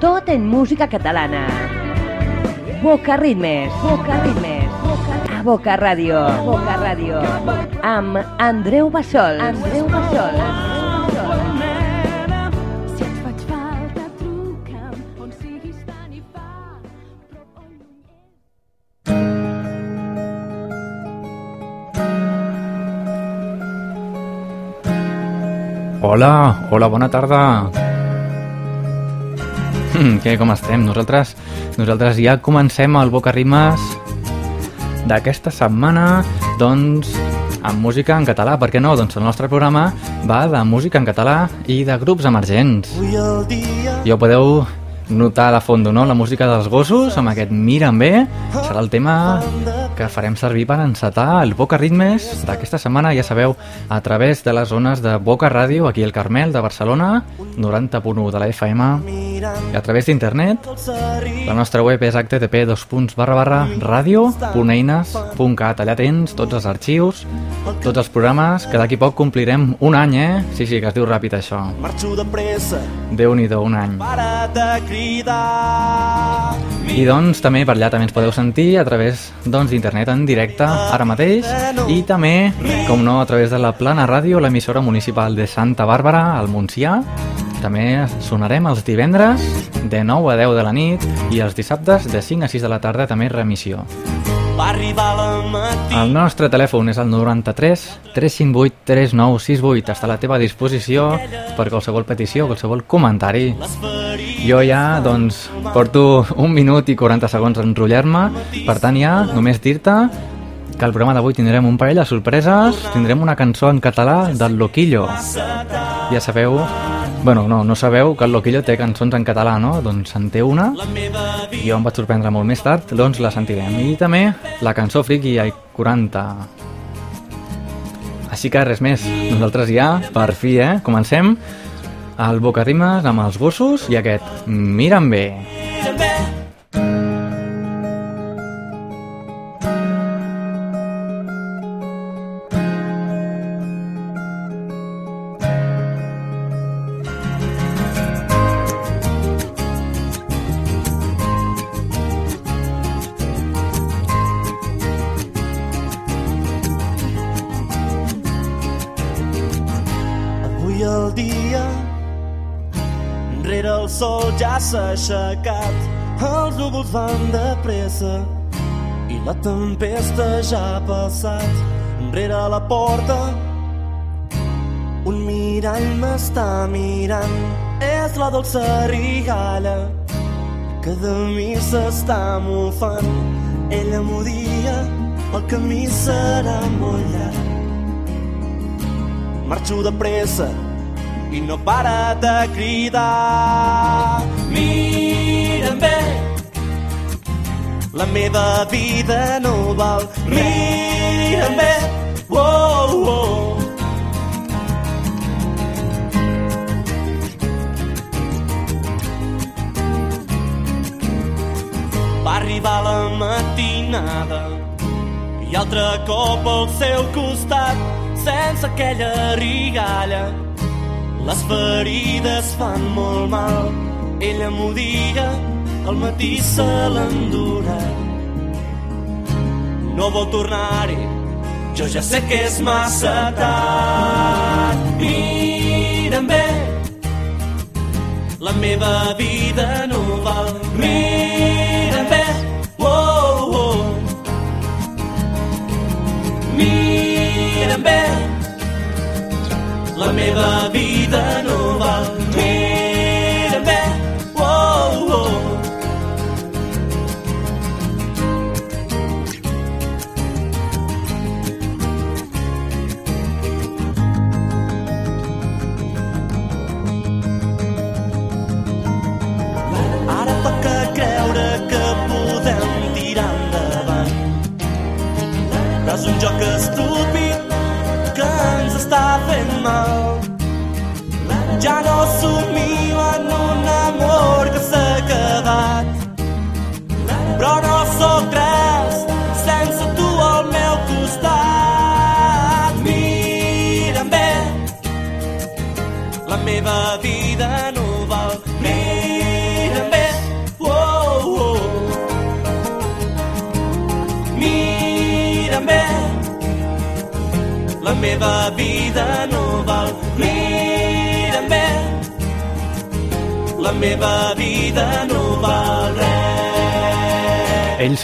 Tot en música catalana. Boca Ritmes, Boca Ritmes, Boca... a Boca Ràdio, Boca Ràdio, amb Andreu Bassols. Andreu Bassols. Lluny. Hola, hola, bona tarda. Què, com estem? Nosaltres, nosaltres ja comencem el Boca Rimes d'aquesta setmana, doncs, amb música en català. Per què no? Doncs el nostre programa va de música en català i de grups emergents. Ja ho podeu notar de fons, no? La música dels gossos, amb aquest Miren bé, serà el tema que farem servir per encetar el Boca Ritmes d'aquesta setmana, ja sabeu, a través de les zones de Boca Ràdio, aquí al Carmel, de Barcelona, 90.1 de la FM, i a través d'internet. La nostra web és http radio.eines.cat. Allà tens tots els arxius, tots els programes, que d'aquí poc complirem un any, eh? Sí, sí, que es diu ràpid això. Marxo de pressa, Déu-n'hi-do, un any. para de cridar. I doncs també per allà també ens podeu sentir a través doncs, d'internet en directe ara mateix i també, com no, a través de la Plana Ràdio, l'emissora municipal de Santa Bàrbara, al Montsià. També sonarem els divendres de 9 a 10 de la nit i els dissabtes de 5 a 6 de la tarda també remissió. El nostre telèfon és el 93 358 3968. Està a la teva disposició per qualsevol petició, qualsevol comentari. Jo ja, doncs, porto un minut i 40 segons a enrotllar-me, per tant ja, només dir-te que al programa d'avui tindrem un parell de sorpreses, tindrem una cançó en català del Loquillo. Ja sabeu, bueno, no, no sabeu que el Loquillo té cançons en català, no? Doncs en té una, i jo em vaig sorprendre molt més tard, doncs la sentirem. I també la cançó Friki ai 40. Així que res més, nosaltres ja, per fi, eh, comencem el Boca Rimes amb els gossos i aquest Miren bé. Avui van de pressa I la tempesta ja ha passat. Rere la porta Un mirall m'està mirant. És la dolça rigalla que de mi s'està mofant. Ella m'ho dia El camí serà molt llarg. Marxo de pressa i no para de cridar. Mira'm bé, la meva vida no val. Mira'm bé, oh, oh. Va arribar la matinada i altre cop al seu costat sense aquella rigalla les ferides fan molt mal ella m'ho dia al matí se l'endura no vol tornar-hi jo ja sé que és massa tard mira'm bé la meva vida no val mira'm bé oh, oh. Mira'm bé, la meva vida no val.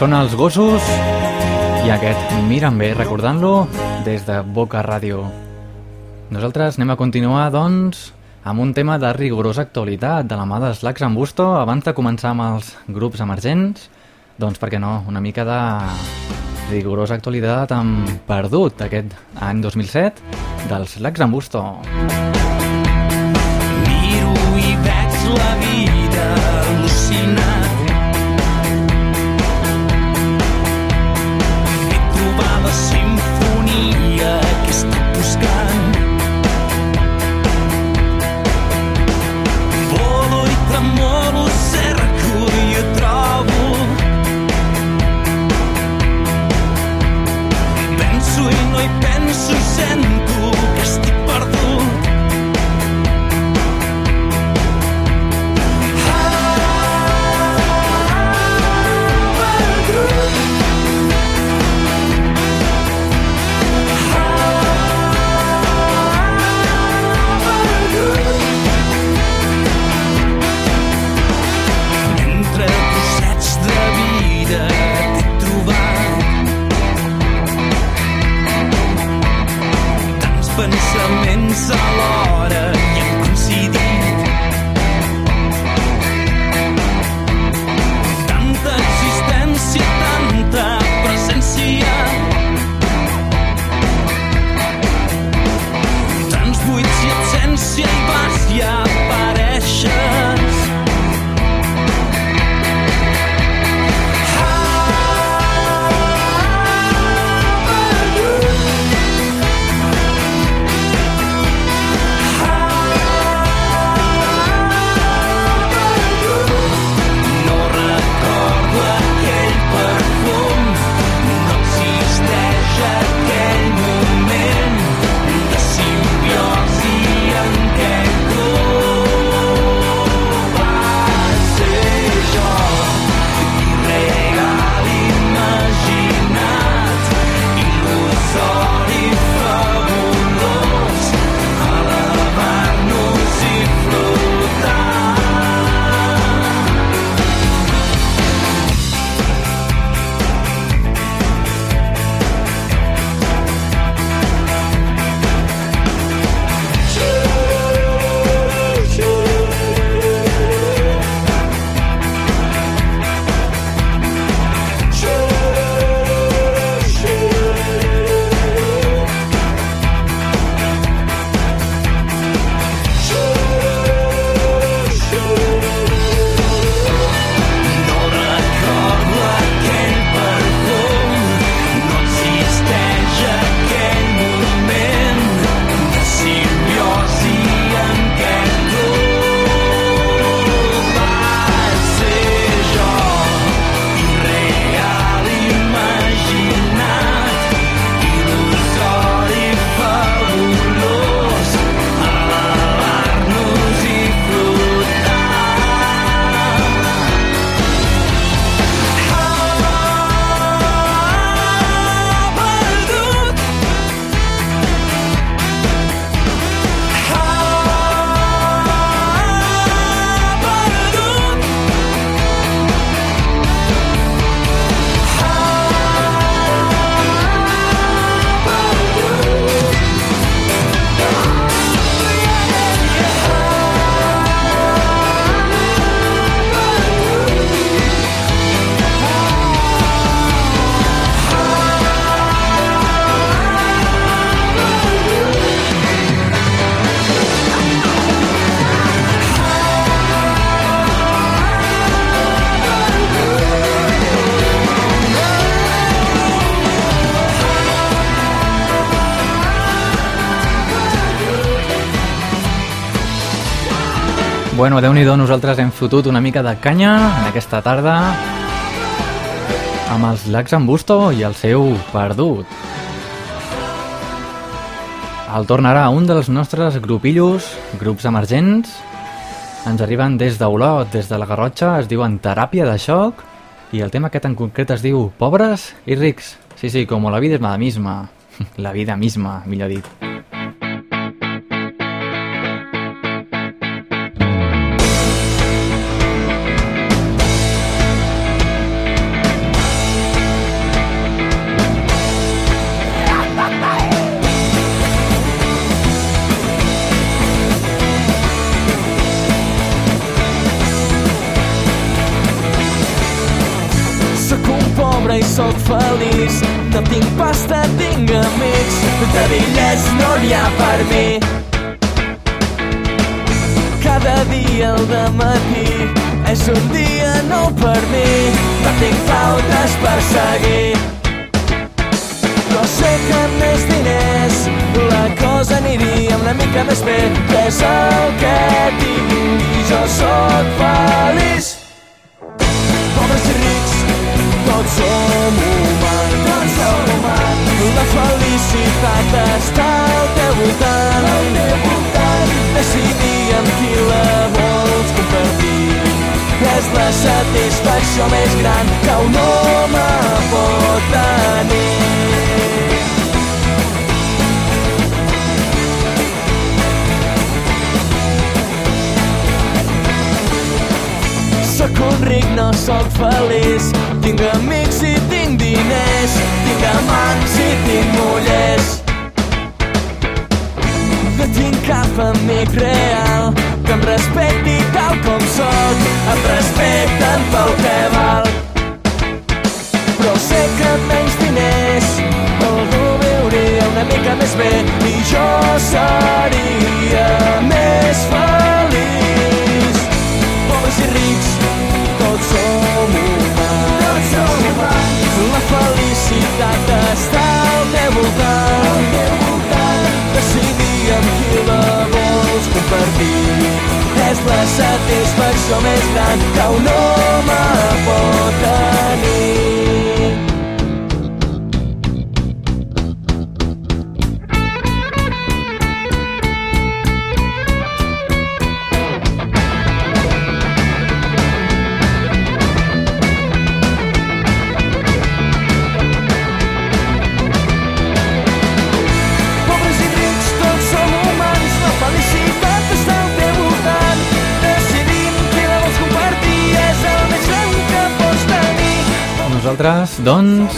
Són els gossos i aquest Miren bé, recordant-lo des de Boca Ràdio. Nosaltres anem a continuar, doncs, amb un tema de rigorosa actualitat de la mà dels Lacs en Busto abans de començar amb els grups emergents. Doncs, per què no, una mica de rigorosa actualitat amb Perdut, aquest any 2007, dels Lacs en Busto. Miro i veig la vida al·lucinat. and Bueno, déu nhi nosaltres hem fotut una mica de canya en aquesta tarda amb els Lacs en Busto i el seu Perdut. El tornarà un dels nostres grupillos, grups emergents. Ens arriben des d'Olot, des de la Garrotxa, es diuen Teràpia de Xoc i el tema aquest en concret es diu Pobres i rics. Sí, sí, com la vida és la misma. la vida misma, millor dit. Més el que tinc i jo sóc feliç pobres i rics, tots som humans. Tots som humans. La felicitat està al teu voltant. Al teu voltant. Decidir amb qui la vols compartir. És la satisfacció més gran que un home pot tenir. Un ric, no sóc feliç. Tinc amics i tinc diners. Tinc amants i tinc mullers. No tinc cap amic real que em respecti tal com sóc. Em respecten pel que val. Però sé que amb menys diners algú viuria una mica més bé i jo seria més feliç som humans. Tots som. La felicitat està al teu voltant. Al teu voltant. Decidir amb qui la vols compartir. És la satisfacció més gran que un home pot tenir. Nosaltres, doncs,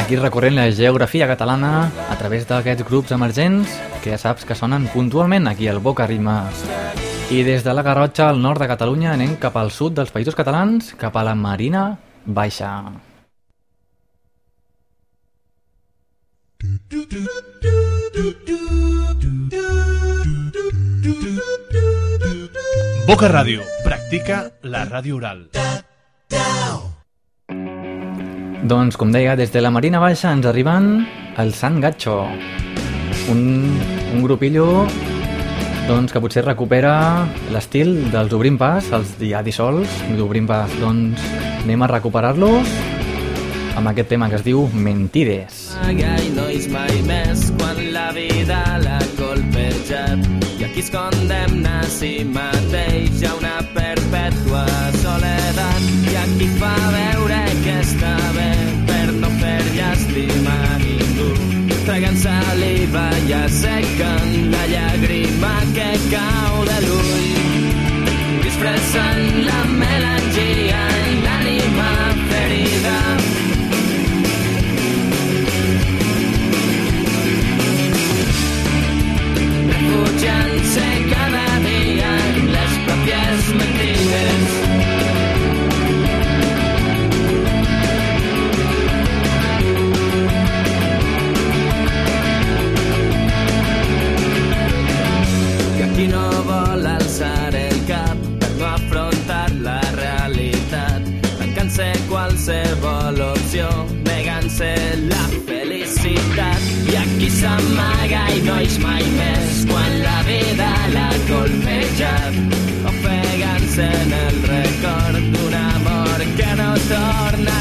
aquí recorrent la geografia catalana a través d'aquests grups emergents que ja saps que sonen puntualment aquí al Boca Rimes. I des de la Garrotxa, al nord de Catalunya, anem cap al sud dels països catalans, cap a la Marina Baixa. Boca Ràdio. Practica la ràdio oral. Doncs, com deia, des de la Marina Baixa ens arriben el Sant Gatxo, un, un grupillo doncs, que potser recupera l'estil dels Obrim Pas, els ja dissols d'Obrim Pas. Doncs anem a recuperar-los amb aquest tema que es diu Mentides. i nois mai més quan la vida l'ha colpejat i aquí es condemna a si mateix a una perpètua soledat i aquí fa veure que està no a ningú. Tragant saliva i assequen la llàgrima que cau de l'ull. Disfressant la melangia en l'ànima ferida. Refugiant-se cada alçar el cap per no afrontar la realitat. Tancant-se qualsevol opció, negant-se la felicitat. I aquí s'amaga i no és mai més quan la vida l'ha colpejat. Ofegant-se en el record d'un amor que no torna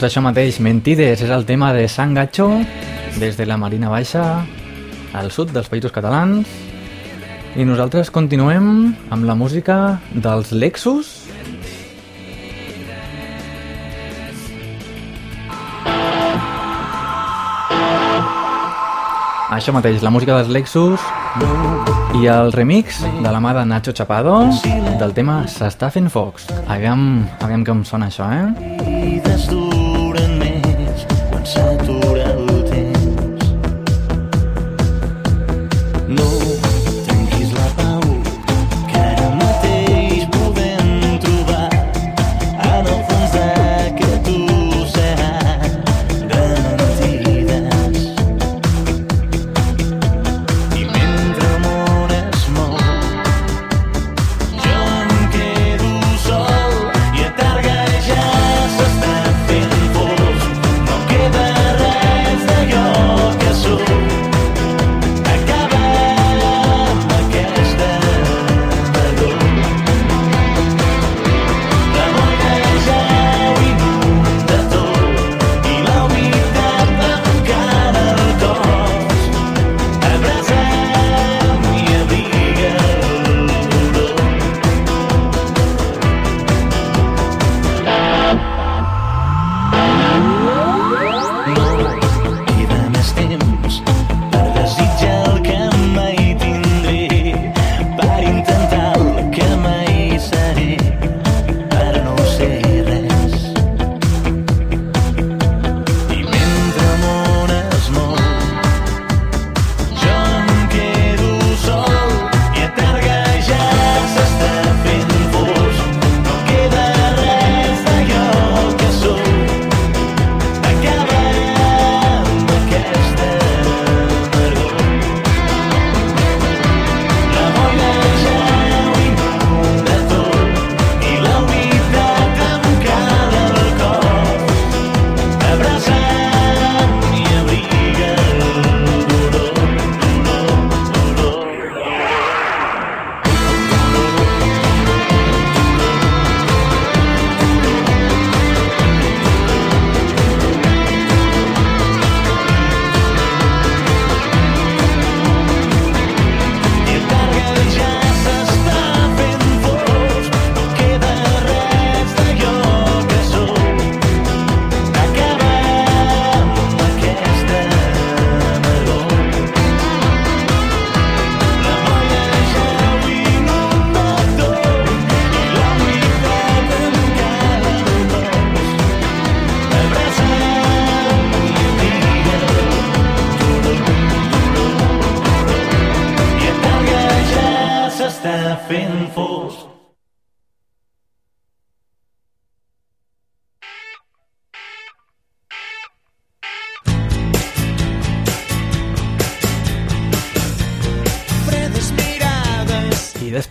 Doncs això mateix, Mentides és el tema de Sant Gatxo, des de la Marina Baixa, al sud dels països catalans. I nosaltres continuem amb la música dels Lexus. Això mateix, la música dels Lexus i el remix de la mà de Nacho Chapado del tema S'està fent focs. Aviam, aviam com sona això, eh?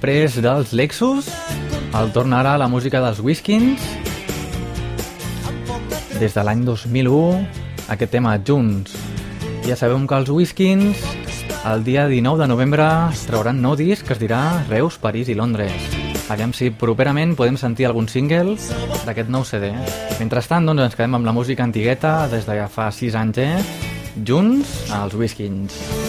Després dels Lexus, el torn ara la música dels Whiskins. Des de l'any 2001, aquest tema Junts. Ja sabem que els Whiskins el dia 19 de novembre trauran nou disc que es dirà Reus, París i Londres. Aviam si properament podem sentir algun single d'aquest nou CD. Mentrestant, doncs, ens quedem amb la música antigueta des de ja fa 6 anys, eh? Junts, als Whiskins. però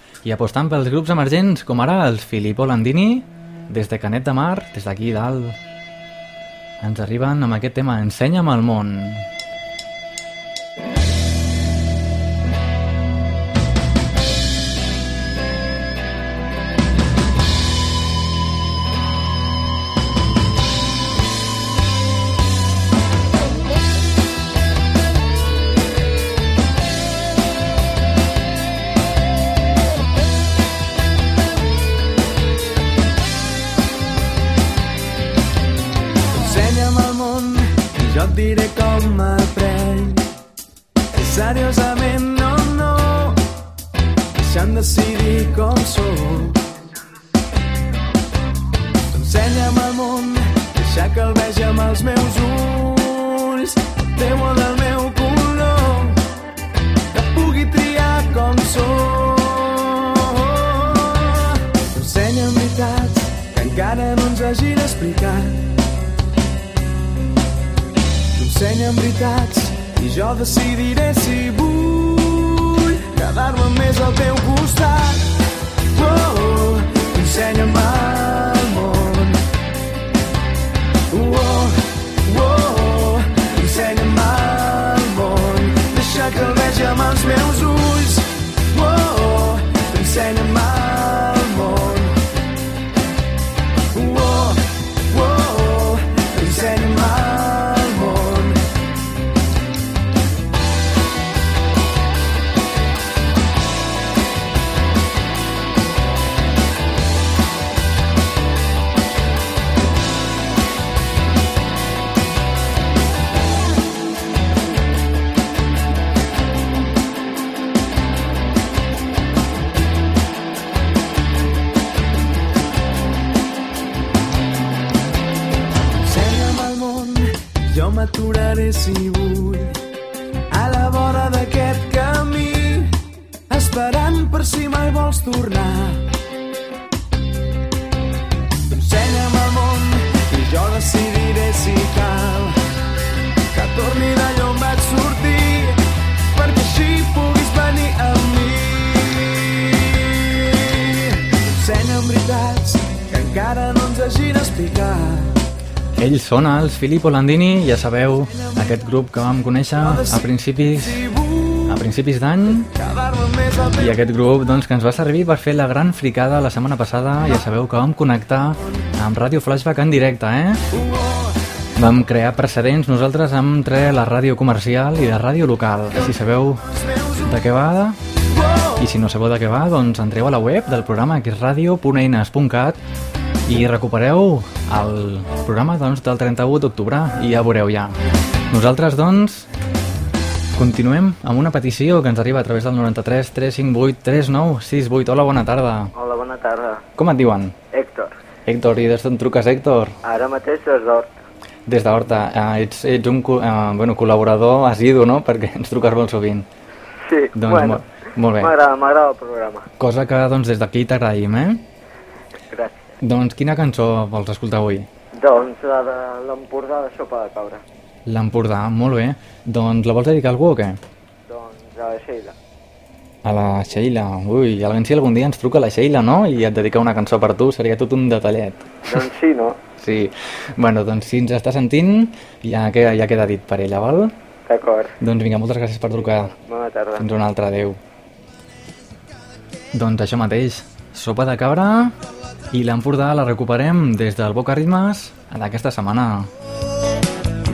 i apostant pels grups emergents, com ara els Filippo Landini, des de Canet de Mar, des d'aquí dalt. Ens arriben amb aquest tema Ensenya'm el món. Ensenya'm són els Filippo Landini, ja sabeu, aquest grup que vam conèixer a principis, a principis d'any i aquest grup doncs, que ens va servir per fer la gran fricada la setmana passada, ja sabeu que vam connectar amb Ràdio Flashback en directe, eh? Vam crear precedents nosaltres entre la ràdio comercial i la ràdio local. Si sabeu de què va, i si no sabeu de què va, doncs entreu a la web del programa que és radio.eines.cat i recupereu el programa doncs, del 31 d'octubre i ja veureu ja. Nosaltres, doncs, continuem amb una petició que ens arriba a través del 93 358 3968. Hola, bona tarda. Hola, bona tarda. Com et diuen? Héctor, Héctor, i des d'on truques, Héctor? ara mateix des d'Hort. Des d'Horta. Eh, ets, ets un eh, bueno, col·laborador assidu, no?, perquè ens truques molt sovint. Sí, Doncs bueno, molt, molt bé. m'agrada, m'agrada el programa. Cosa que, doncs, des d'aquí t'agraïm, eh? Doncs quina cançó vols escoltar avui? Doncs la de l'Empordà de sopa de cabra. L'Empordà, molt bé. Doncs la vols dedicar a algú o què? Doncs a la Sheila. A la Sheila. Ui, a veure si algun dia ens truca la Sheila, no? I et dedica una cançó per tu, seria tot un detallet. Doncs sí, no? Sí. Bueno, doncs si ens està sentint, ja queda, ja queda dit per ella, val? D'acord. Doncs vinga, moltes gràcies per trucar. Bona tarda. Fins una altra, adeu. Doncs això mateix, sopa de cabra i l'Empordà la recuperem des del Boca Ritmes en aquesta setmana.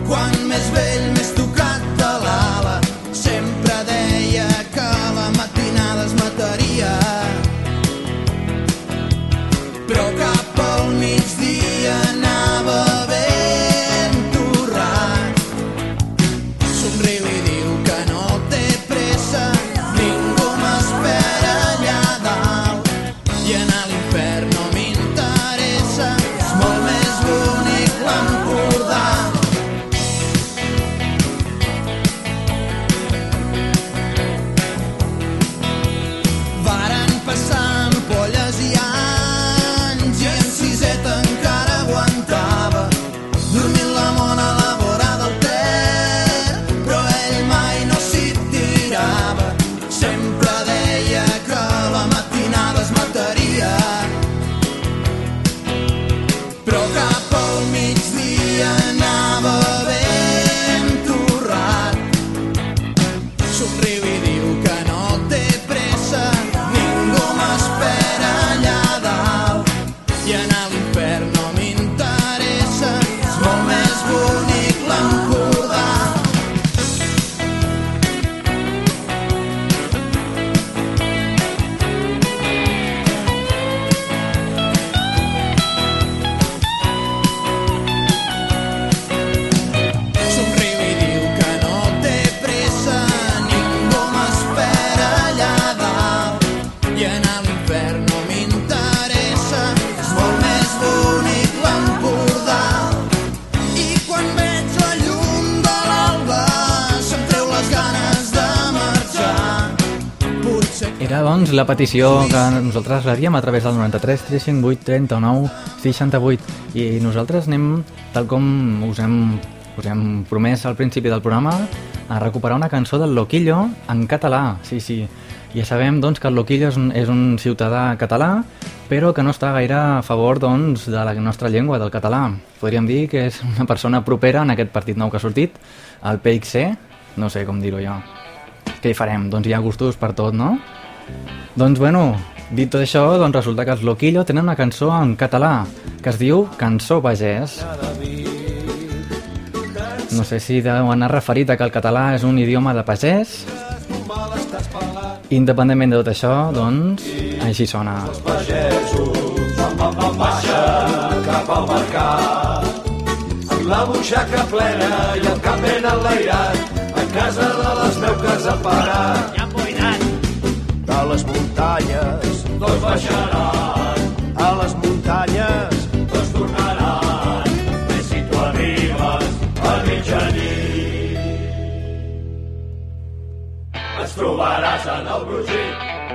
Quan més vell, Era, doncs, la petició que nosaltres rebíem a través del 93 358 39 68 i nosaltres anem, tal com us hem, us hem promès al principi del programa, a recuperar una cançó del Loquillo en català. Sí, sí. Ja sabem, doncs, que el Loquillo és un, és un ciutadà català, però que no està gaire a favor, doncs, de la nostra llengua, del català. Podríem dir que és una persona propera en aquest partit nou que ha sortit, el PXC, no sé com dir-ho jo. Què hi farem? Doncs hi ha gustos per tot, no? Doncs bueno, dit tot això, doncs resulta que els Loquillo tenen una cançó en català que es diu Cançó Pagès. No sé si deu anar referit a que el català és un idioma de pagès. Independentment de tot això, doncs, així sona. cap al mercat amb la butxaca plena i el cap ben enlairat a casa de les meuques a parar de les muntanyes. Dos baixaran. A les muntanyes. Dos tornaran. I si tu arribes a mitjanit. Ens trobaràs en el brugit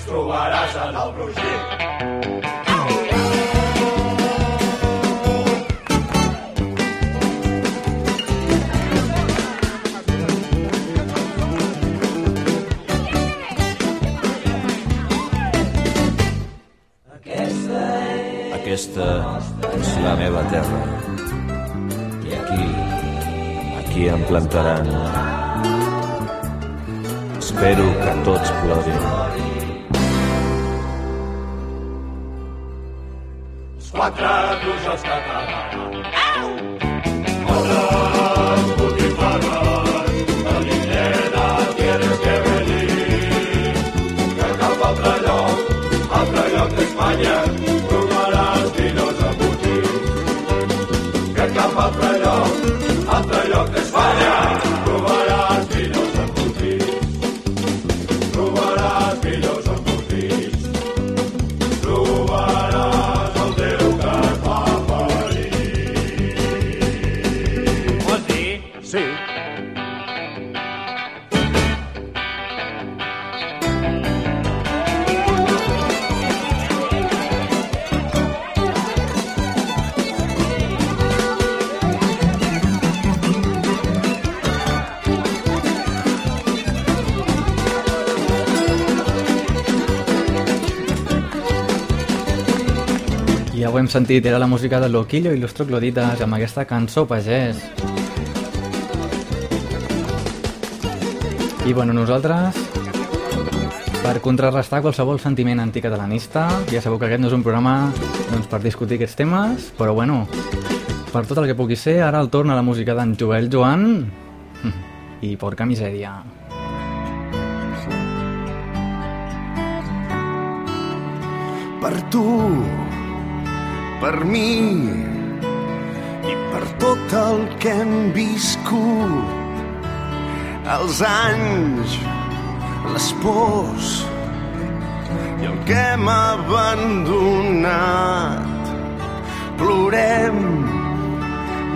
ens trobaràs en el brugit. Aquesta és la meva terra. I aquí, aquí em plantaran. Espero que tots plorin. dużo skakała. Sentit, era la música de Loquillo i los Troglodites amb aquesta cançó pagès. I bueno, nosaltres, per contrarrestar qualsevol sentiment anticatalanista, ja sabeu que aquest no és un programa doncs, per discutir aquests temes, però bueno, per tot el que pugui ser, ara el torn a la música d'en Joel Joan, i Porca Misèria. per tu, per mi i per tot el que hem viscut. Els anys, les pors i el que hem abandonat. Plorem,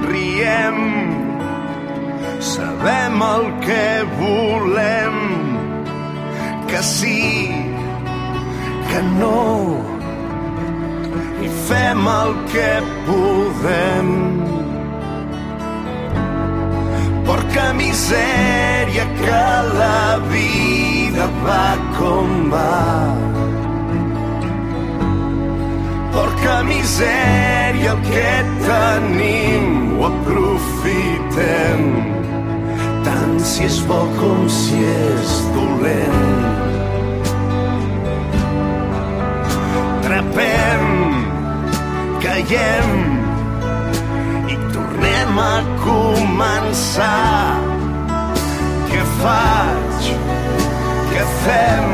riem, sabem el que volem, que sí, que no, i fem el que podem. Porca misèria que la vida va com va. Porca misèria el que tenim ho aprofitem tant si és bo com si és dolent. trepem, caiem i tornem a començar. Què faig? Què fem?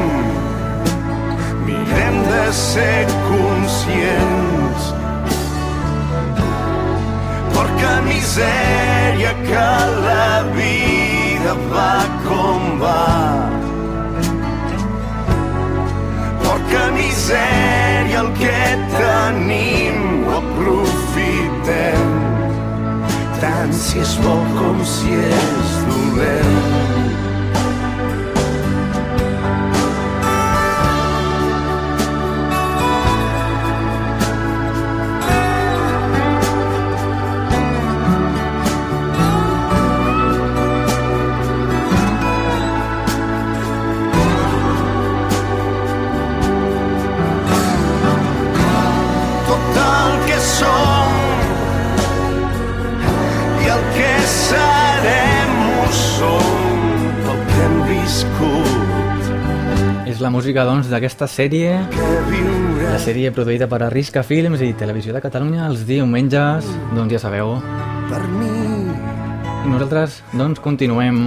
Mirem de ser conscients. Porca misèria que la vida va com va. Porca misèria el que tenim ho aprofitem tant si és bo com si és dolent. La música, doncs, d'aquesta sèrie, la sèrie produïda per Arrisca Films i Televisió de Catalunya els diumenges, doncs ja sabeu. per mi I nosaltres, doncs, continuem,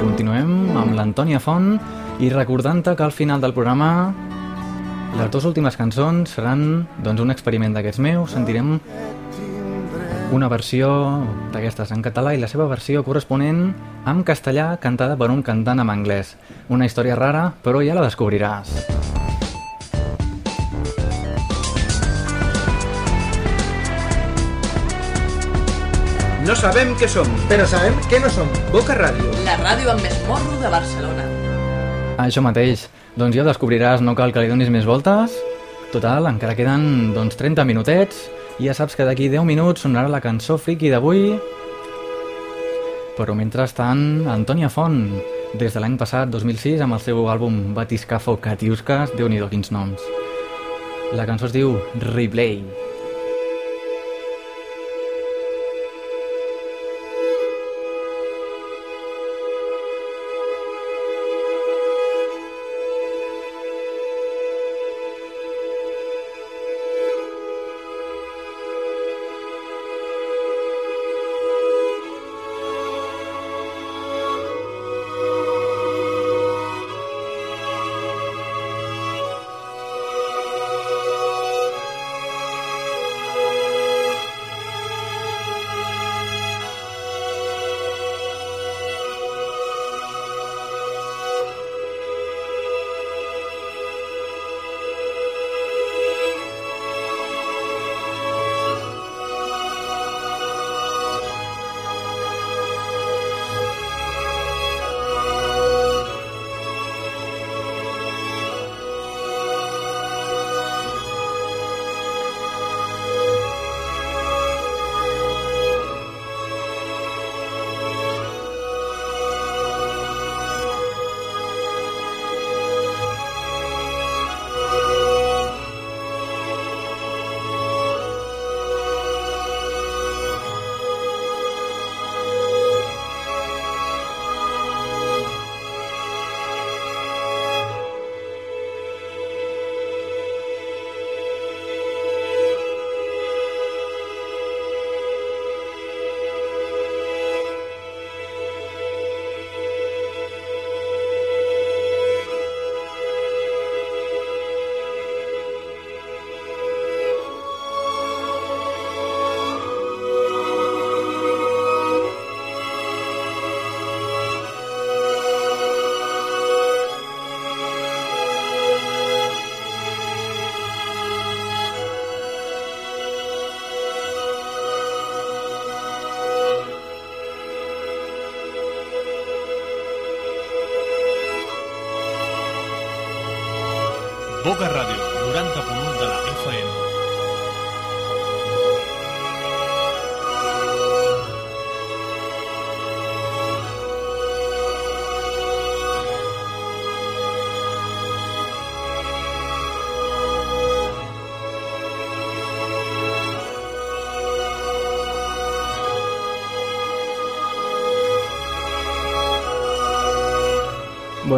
continuem amb l'Antònia Font i recordant-te que al final del programa les dues últimes cançons seran doncs, un experiment d'aquests meus. Sentirem una versió d'aquestes en català i la seva versió corresponent en castellà cantada per un cantant en anglès. Una història rara, però ja la descobriràs. No sabem què som, però sabem què no som. Boca Ràdio. La ràdio amb més morro de Barcelona. Això mateix. Doncs ja ho descobriràs, no cal que li donis més voltes. Total, encara queden doncs, 30 minutets i ja saps que d'aquí 10 minuts sonarà la cançó friki d'avui. Però mentrestant, Antònia Font, des de l'any passat, 2006, amb el seu àlbum Batiscafo Catiuscas, déu nhi quins noms. La cançó es diu Replay. Boca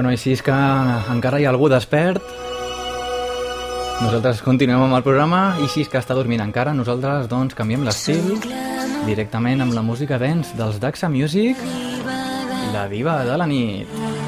Bueno, si és que encara hi ha algú despert, nosaltres continuem amb el programa i si és que està dormint encara, nosaltres doncs canviem l'estil directament amb la música dance dels Daxa Music, la diva de la nit.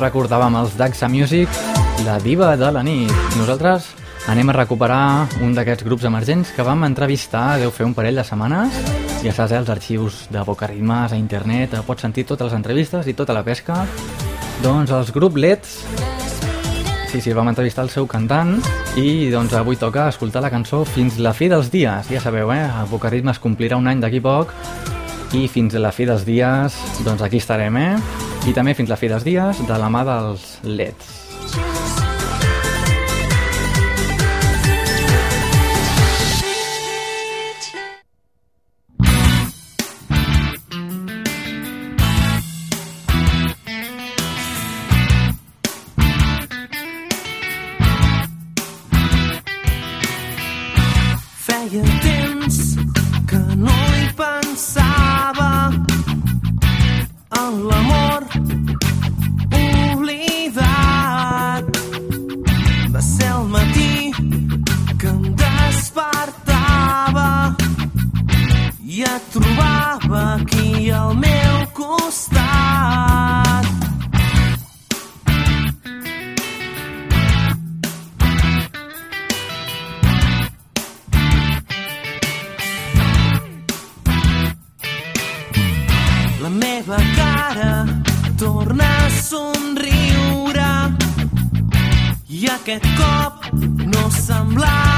Recordàvem els Daxa Music, la diva de la nit. Nosaltres anem a recuperar un d'aquests grups emergents que vam entrevistar, deu fer un parell de setmanes. Ja saps, eh, els arxius de Boca Ritmes a internet, eh, pots sentir totes les entrevistes i tota la pesca. Doncs els grup Leds, sí, sí, vam entrevistar el seu cantant i doncs avui toca escoltar la cançó Fins la fi dels dies. Ja sabeu, eh, a Boca Ritmes complirà un any d'aquí poc i fins a la fi dels dies, doncs aquí estarem, eh? I també fins la fi dels dies de la mà dels LEDs. Aquest cop no semblava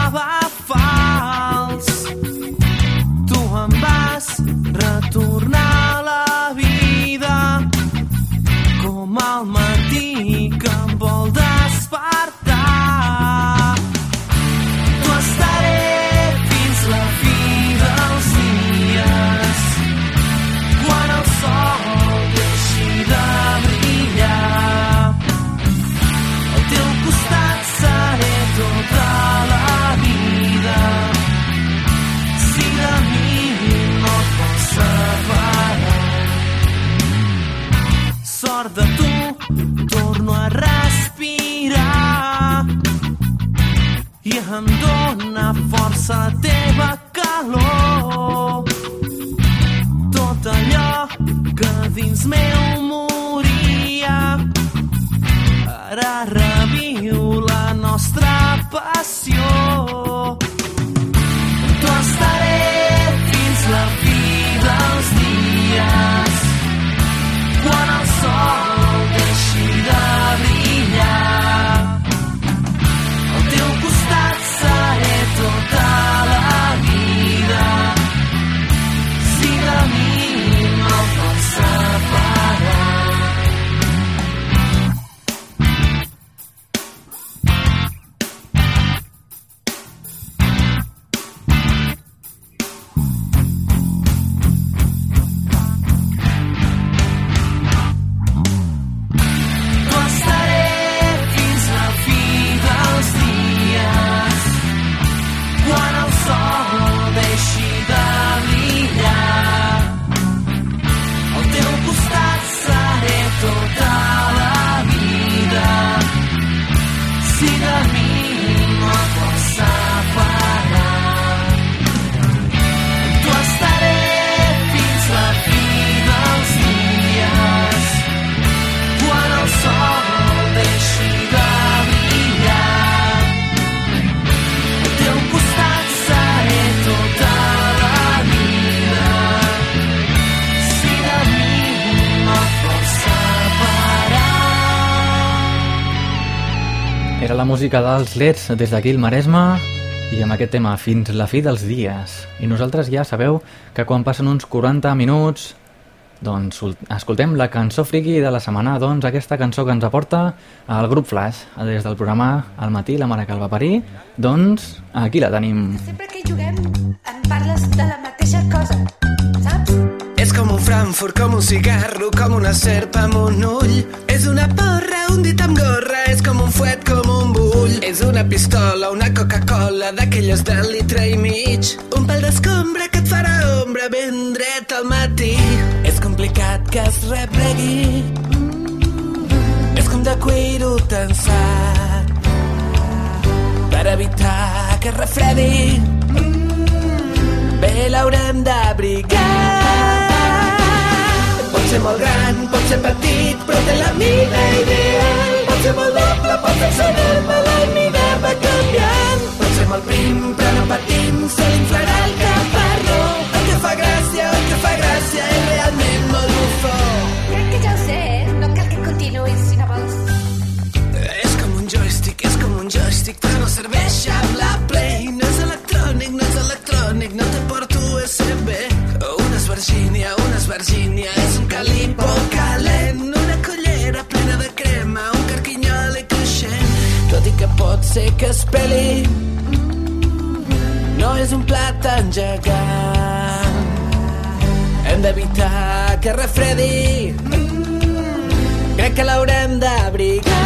música dels Leds des d'aquí el Maresme i amb aquest tema fins la fi dels dies. I nosaltres ja sabeu que quan passen uns 40 minuts doncs escoltem la cançó friki de la setmana, doncs aquesta cançó que ens aporta el grup Flash des del programa Al matí, la mare que el va parir, doncs aquí la tenim. Sempre que juguem em parles de la mateixa cosa, saps? És com un Frankfurt, com un cigarro, com una serp amb un ull. És una porra, un dit amb gorra, és com un fuet, com un bull. És una pistola, una Coca-Cola, d'aquelles de litre i mig. Un pal d'escombra que et farà ombra ben dret al matí. És complicat que es replegui. És com de cuiro tensat per evitar que es refredi. Bé, l'haurem d'abrigar. Ser molt gran, pot ser petit, però té la mida ideal. Pot ser molt doble, pot ser enorme, la mida va canviant. Pot ser molt prim, però no patim, se l'inflarà el caparró. El que fa gràcia, el que fa gràcia és realment molt bufó. Crec que ja ho sé, no cal que continuïs si no vols. És com un joystick, és com un joystick, però no serveix amb la que pot ser que es peli, no és un plat engegant. Hem d'evitar que refredi, crec que l'haurem d'abrigar.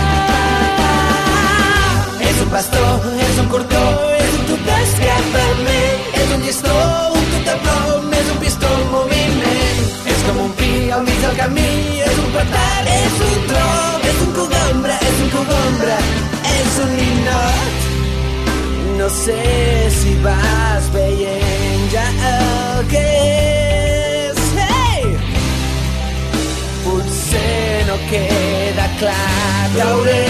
És un bastó, és un cortó, és un tub d'escapament, és un llistó, un tub de plom, és un pistó en moviment. És com un pi al mig del camí, és un petard, és un tro, és un cogombre, és un un ninot. No sé si vas veient ja el que és. Hey! Potser no queda clar, t'hauré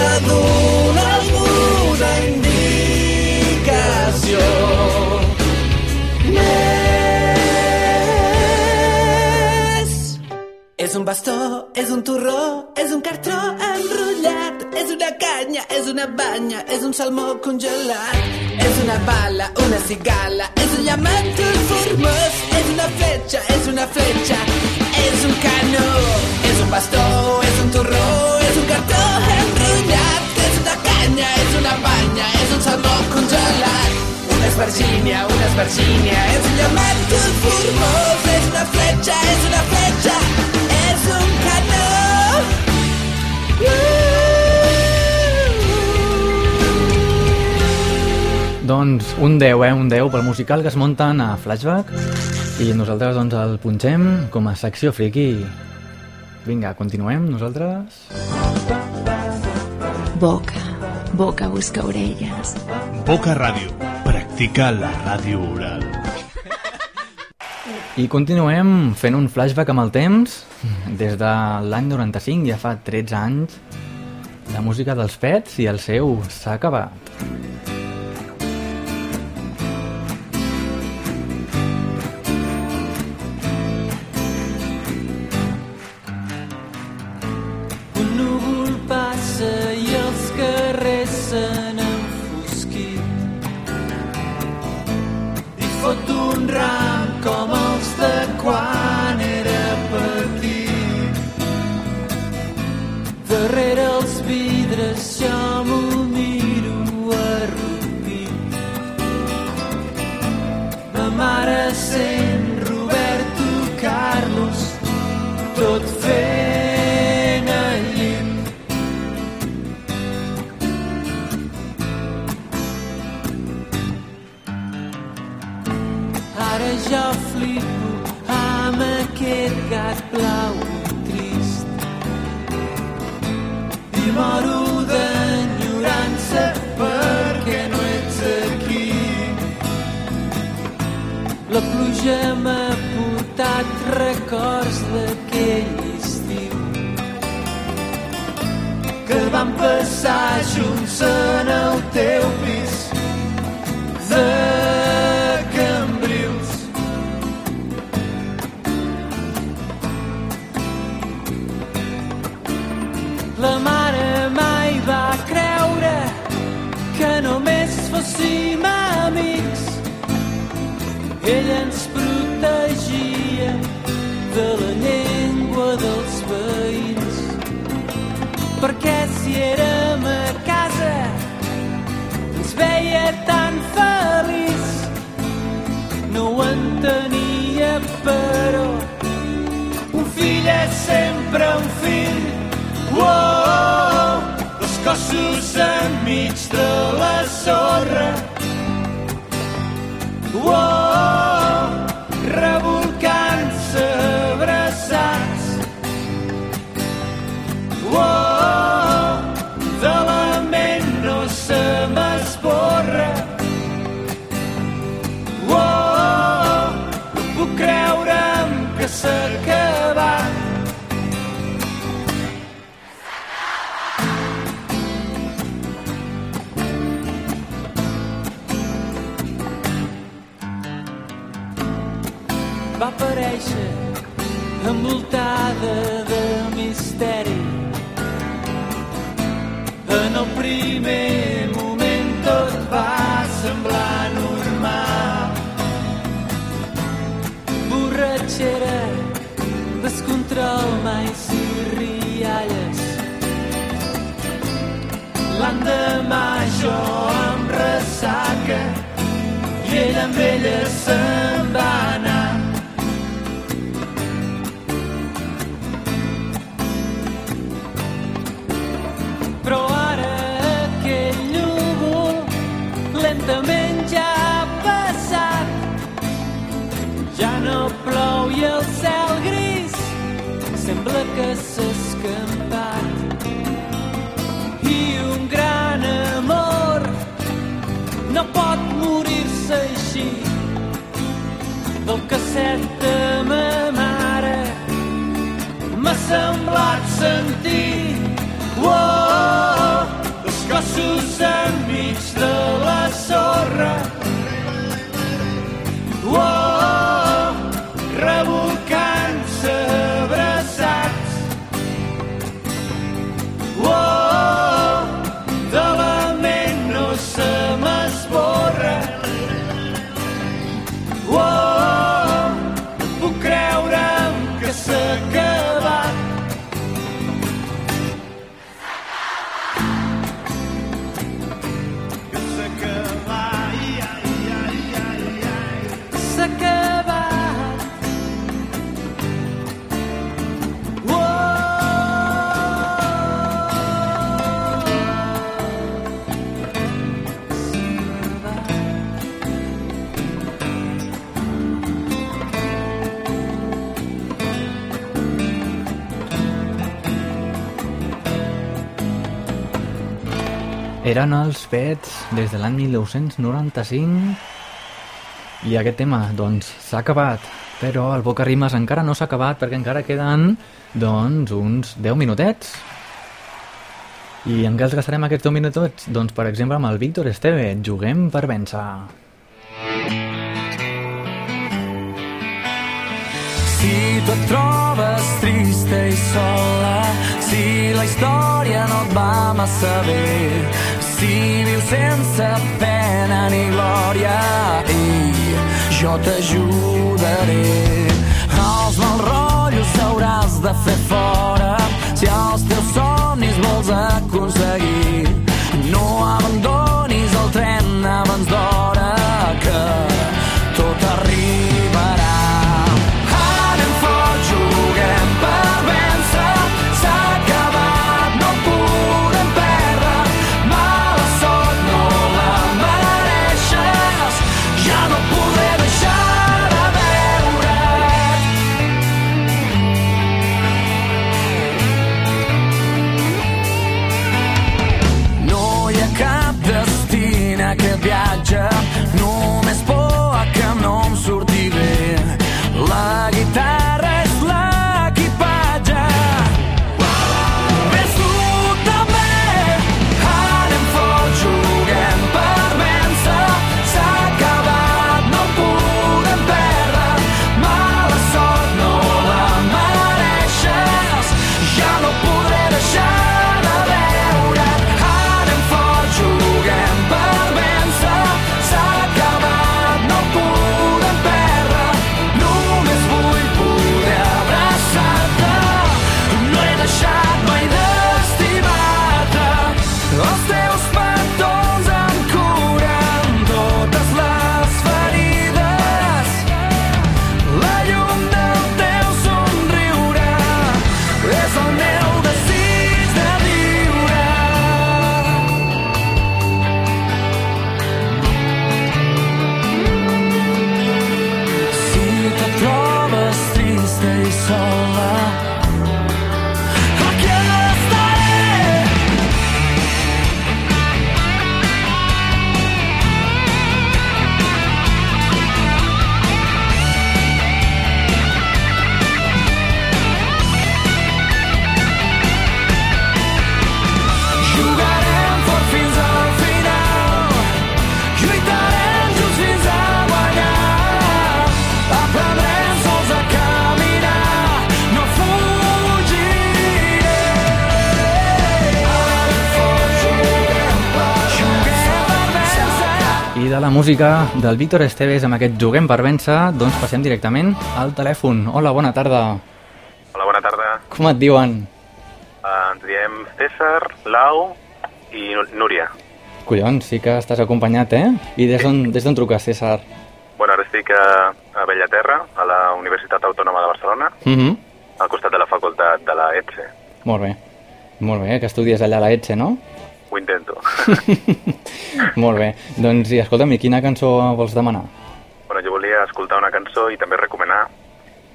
de donar alguna indicació. Més. És un bastó, és un torró, és un cartró enrotllat, és una canya, és una banya, és un salmó congelat. És una bala, una cigala, és un llamat formós, és una fletxa, és una fletxa, és un canó, és un bastó, és un torró, és un cartó enrotllat, és una canya, és una banya, és un salmó congelat. Una esvergínia, una esvergínia, és un llamat formós, és una fletxa, és una fletxa, Doncs un 10, eh? Un 10 pel musical que es munten a Flashback i nosaltres doncs el punxem com a secció friki. Vinga, continuem nosaltres. Boca, boca busca orelles. Boca Ràdio. Practica la ràdio oral. I continuem fent un flashback amb el temps. Des de l'any 95, ja fa 13 anys, la música dels Pets i el seu s'ha acabat. Pluja m'ha portat records d'aquell estiu que vam passar junts en el teu pis de Cambrils. La mare mai va creure que només fóssim amics. Ella ens protegia de la llengua dels veïns. Perquè si érem a casa ens veia tan feliç. No ho entenia, però un fill és sempre un fill. Uou, dos cossos enmig de la sorra. Uou, creure'm que s'ha acabat. va L'endemà jo em ressaca i ella amb ella se'n va anar. Però ara aquell núvol lentament ja ha passat. Ja no plou i el cel gris sembla que així. Del casset de ma mare m'ha semblat sentir Uou, els cossos enmig de la sorra. Uou, revolcant-se eren els Pets des de l'any 1995 i aquest tema, doncs, s'ha acabat. Però el Boca Rimes encara no s'ha acabat perquè encara queden, doncs, uns 10 minutets. I en què els gastarem aquests 10 minutets? Doncs, per exemple, amb el Víctor Esteve. Juguem per vèncer. Si tu et trobes trista i sola, si la història no et va massa bé, si vius sense pena ni glòria, ei, jo t'ajudaré. Els mals rotllos hauràs de fer fora, si els teus somnis vols aconseguir. No abandonis el tren abans d'hora, música del Víctor Esteves amb aquest Juguem per vèncer, doncs passem directament al telèfon. Hola, bona tarda. Hola, bona tarda. Com et diuen? Uh, ens diem César, Lau i Núria. Collons, sí que estàs acompanyat, eh? I des d'on d'on truques, César? Bueno, ara estic a, a Bellaterra, a la Universitat Autònoma de Barcelona, Mhm. al costat de la facultat de la ETSE. Molt bé. Molt bé, que estudies allà a la ETSE, no? Ho intento. Molt bé. Doncs, i escolta'm, i quina cançó vols demanar? bueno, jo volia escoltar una cançó i també recomanar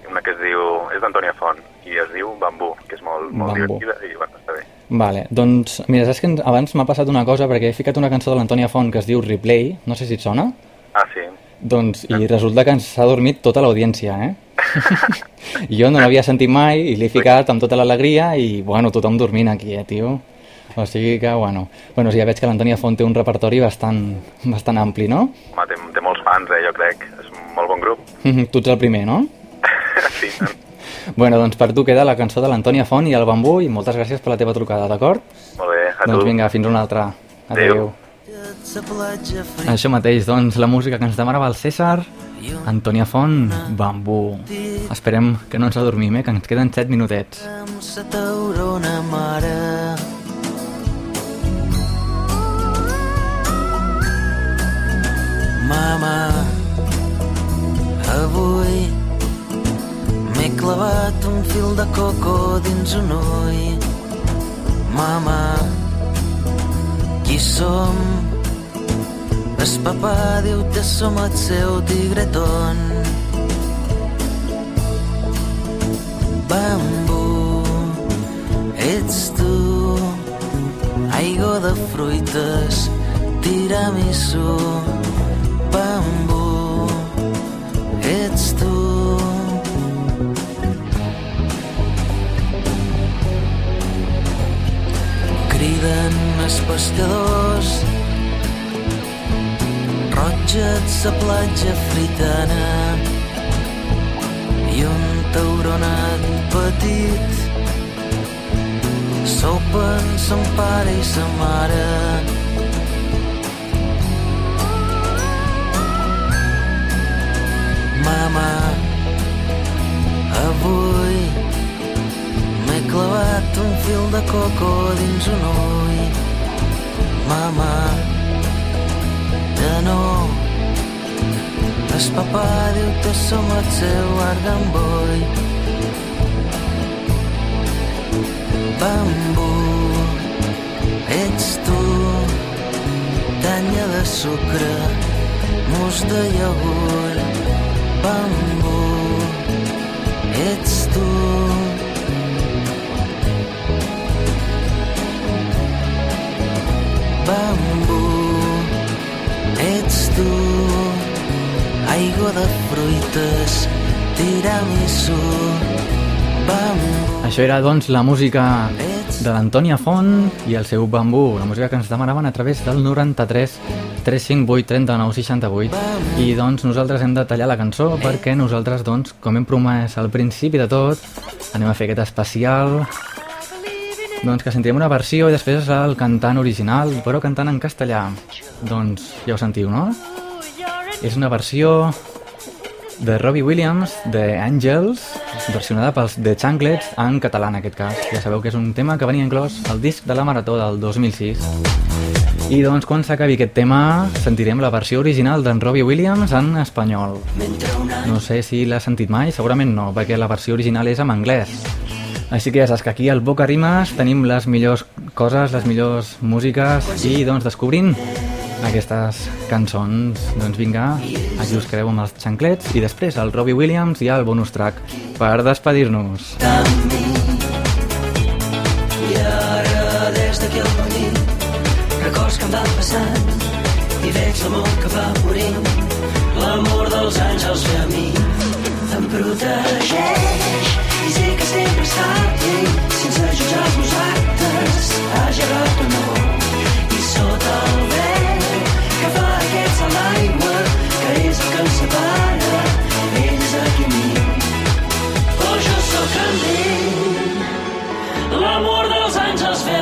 una que es diu... és d'Antònia Font i es diu Bambú, que és molt, molt Bambú. divertida i bueno, està bé. Vale, doncs, mira, saps que abans m'ha passat una cosa perquè he ficat una cançó de l'Antònia Font que es diu Replay, no sé si et sona, Ah, sí? doncs, i resulta que ens s'ha dormit tota l'audiència, eh? jo no l'havia sentit mai i l'he ficat amb tota l'alegria i, bueno, tothom dormint aquí, eh, tio? O sigui que, bueno, bueno ja veig que l'Antònia Font té un repertori bastant, bastant ampli, no? Home, té, té molts fans, eh, jo crec. És un molt bon grup. tu ets el primer, no? sí, Bueno, doncs per tu queda la cançó de l'Antònia Font i el Bambú i moltes gràcies per la teva trucada, d'acord? molt bé. A Doncs tu. vinga, fins una altra. Adéu. Això mateix, doncs, la música que ens demanava el César, Antònia Font, Bambú. Esperem que no ens adormim, eh, que ens queden 7 minutets. Avui m'he clavat un fil de coco dins un ull. Mama, qui som? El papà diu que som el seu tigretón. Bambú, ets tu. Ai, aigua de fruites, tiramisú, bambú, ets tu. Criden els pescadors, rotges a platja fritana i un tauronat petit sopen son pare i sa mare Mama, avui m'he clavat un fil de coco dins un ull. Mama, que no, el papà diu que som el seu argamboll. Bambú, ets tu, canya de sucre, mus de iogurt. Bambú, ets tu. Bambú, ets tu. Aigua de fruites, tiramisú, bambú. Això era, doncs, la música de l'Antònia Font i el seu bambú, la música que ens demanaven a través del 93 358 39 68 i doncs nosaltres hem de tallar la cançó perquè nosaltres, doncs, com hem promès al principi de tot, anem a fer aquest especial doncs que sentirem una versió i després el cantant original, però cantant en castellà. Doncs ja ho sentiu, no? És una versió de Robbie Williams, de Angels, versionada pels The Changlets en català en aquest cas. Ja sabeu que és un tema que venia inclòs al disc de la Marató del 2006. I doncs quan s'acabi aquest tema sentirem la versió original d'en Robbie Williams en espanyol. No sé si l'has sentit mai, segurament no, perquè la versió original és en anglès. Així que ja saps que aquí al Boca Rimes tenim les millors coses, les millors músiques i doncs descobrint aquestes cançons. Doncs vinga, aquí us quedeu amb els xanclets i després el Robbie Williams i el bonus track per despedir-nos. I ara, des d'aquí al camí, records que em van passant i veig l'amor que va morint. L'amor dels àngels ve a mi, em protegeix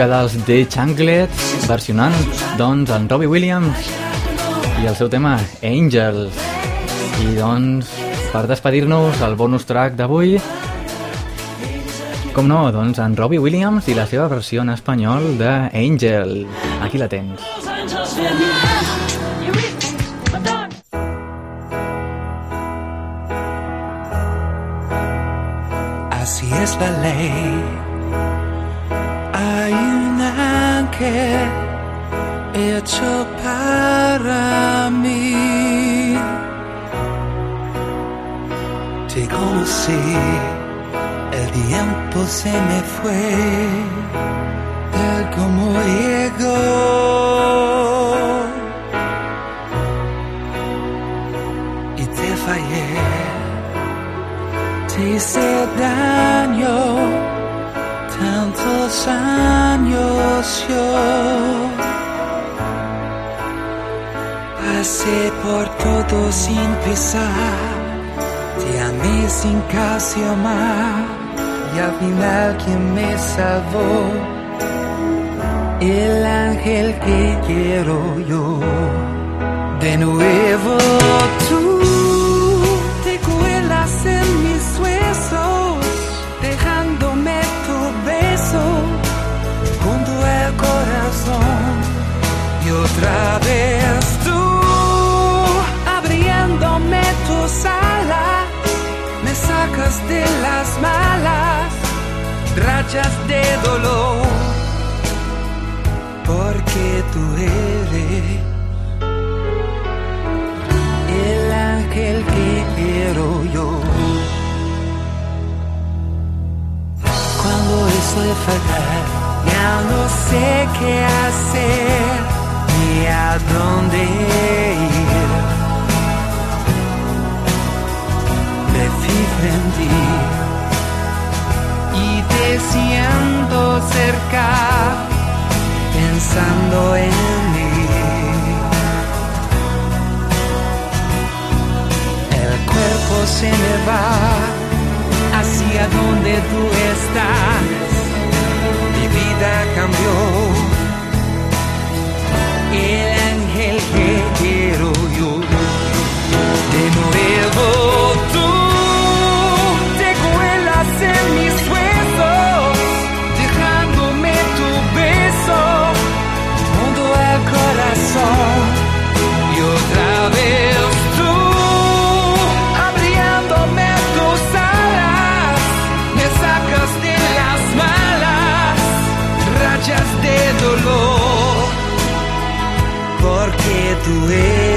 música dels The Chanklets versionant doncs en Robbie Williams i el seu tema Angels. I doncs per despedir-nos el bonus track d'avui com no, doncs en Robbie Williams i la seva versió en espanyol de Angel. Aquí la tens. Así es la ley. Se me fue, tal como llegó. Y te fallé. Te hice daño. Tantos años yo pasé por todo sin pisar te amé sin casi amar y al final quien me salvó el ángel que quiero yo. De nuevo tú te cuelas en mis huesos, dejándome tu beso junto al corazón. Y otra vez tú, abriéndome tus alas, me sacas de las malas rachas de dolor, porque tú eres el ángel que quiero yo. Cuando estoy fatal, ya no sé qué hacer ni a dónde ir. Me fijo en ti te siento cerca, pensando en mí. El cuerpo se me va hacia donde tú estás. Mi vida cambió. El ángel que quiero yo. De nuevo porque doer.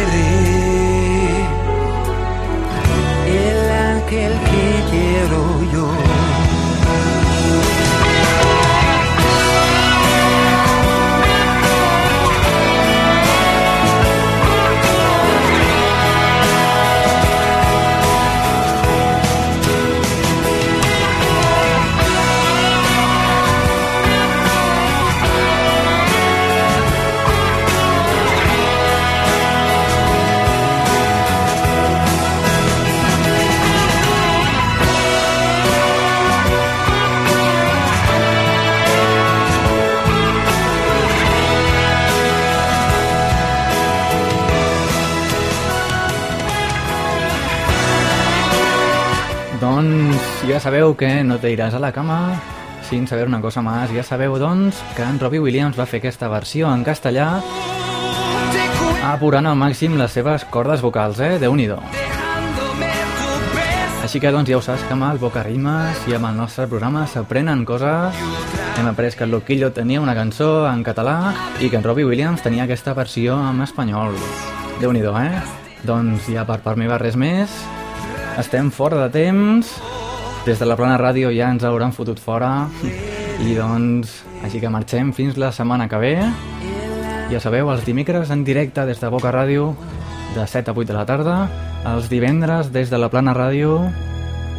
Sabeu que no te iràs a la cama sin saber una cosa más. Ja sabeu, doncs, que en Robbie Williams va fer aquesta versió en castellà apurant al màxim les seves cordes vocals, eh? déu nhi Així que, doncs, ja ho saps que amb el Boca Rimes i amb el nostre programa s'aprenen coses. Hem après que el Loquillo tenia una cançó en català i que en Robbie Williams tenia aquesta versió en espanyol. déu nhi eh? Doncs ja per part meva res més. Estem fora de temps. Des de la plana ràdio ja ens hauran fotut fora. I doncs, així que marxem fins la setmana que ve. Ja sabeu, els dimecres en directe des de Boca Ràdio de 7 a 8 de la tarda, els divendres des de la plana ràdio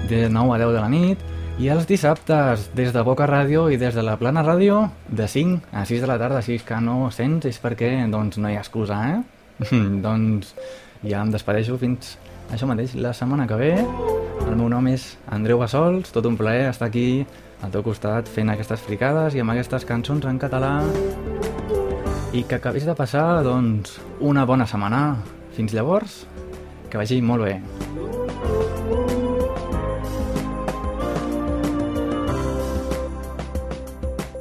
de 9 a 10 de la nit i els dissabtes des de Boca Ràdio i des de la plana ràdio de 5 a 6 de la tarda, és que no sents és perquè doncs no hi ha excusa, eh? doncs ja em despedeixo fins això mateix, la setmana que ve. El meu nom és Andreu Bassols, tot un plaer estar aquí al teu costat fent aquestes fricades i amb aquestes cançons en català i que acabis de passar, doncs, una bona setmana. Fins llavors, que vagi molt bé.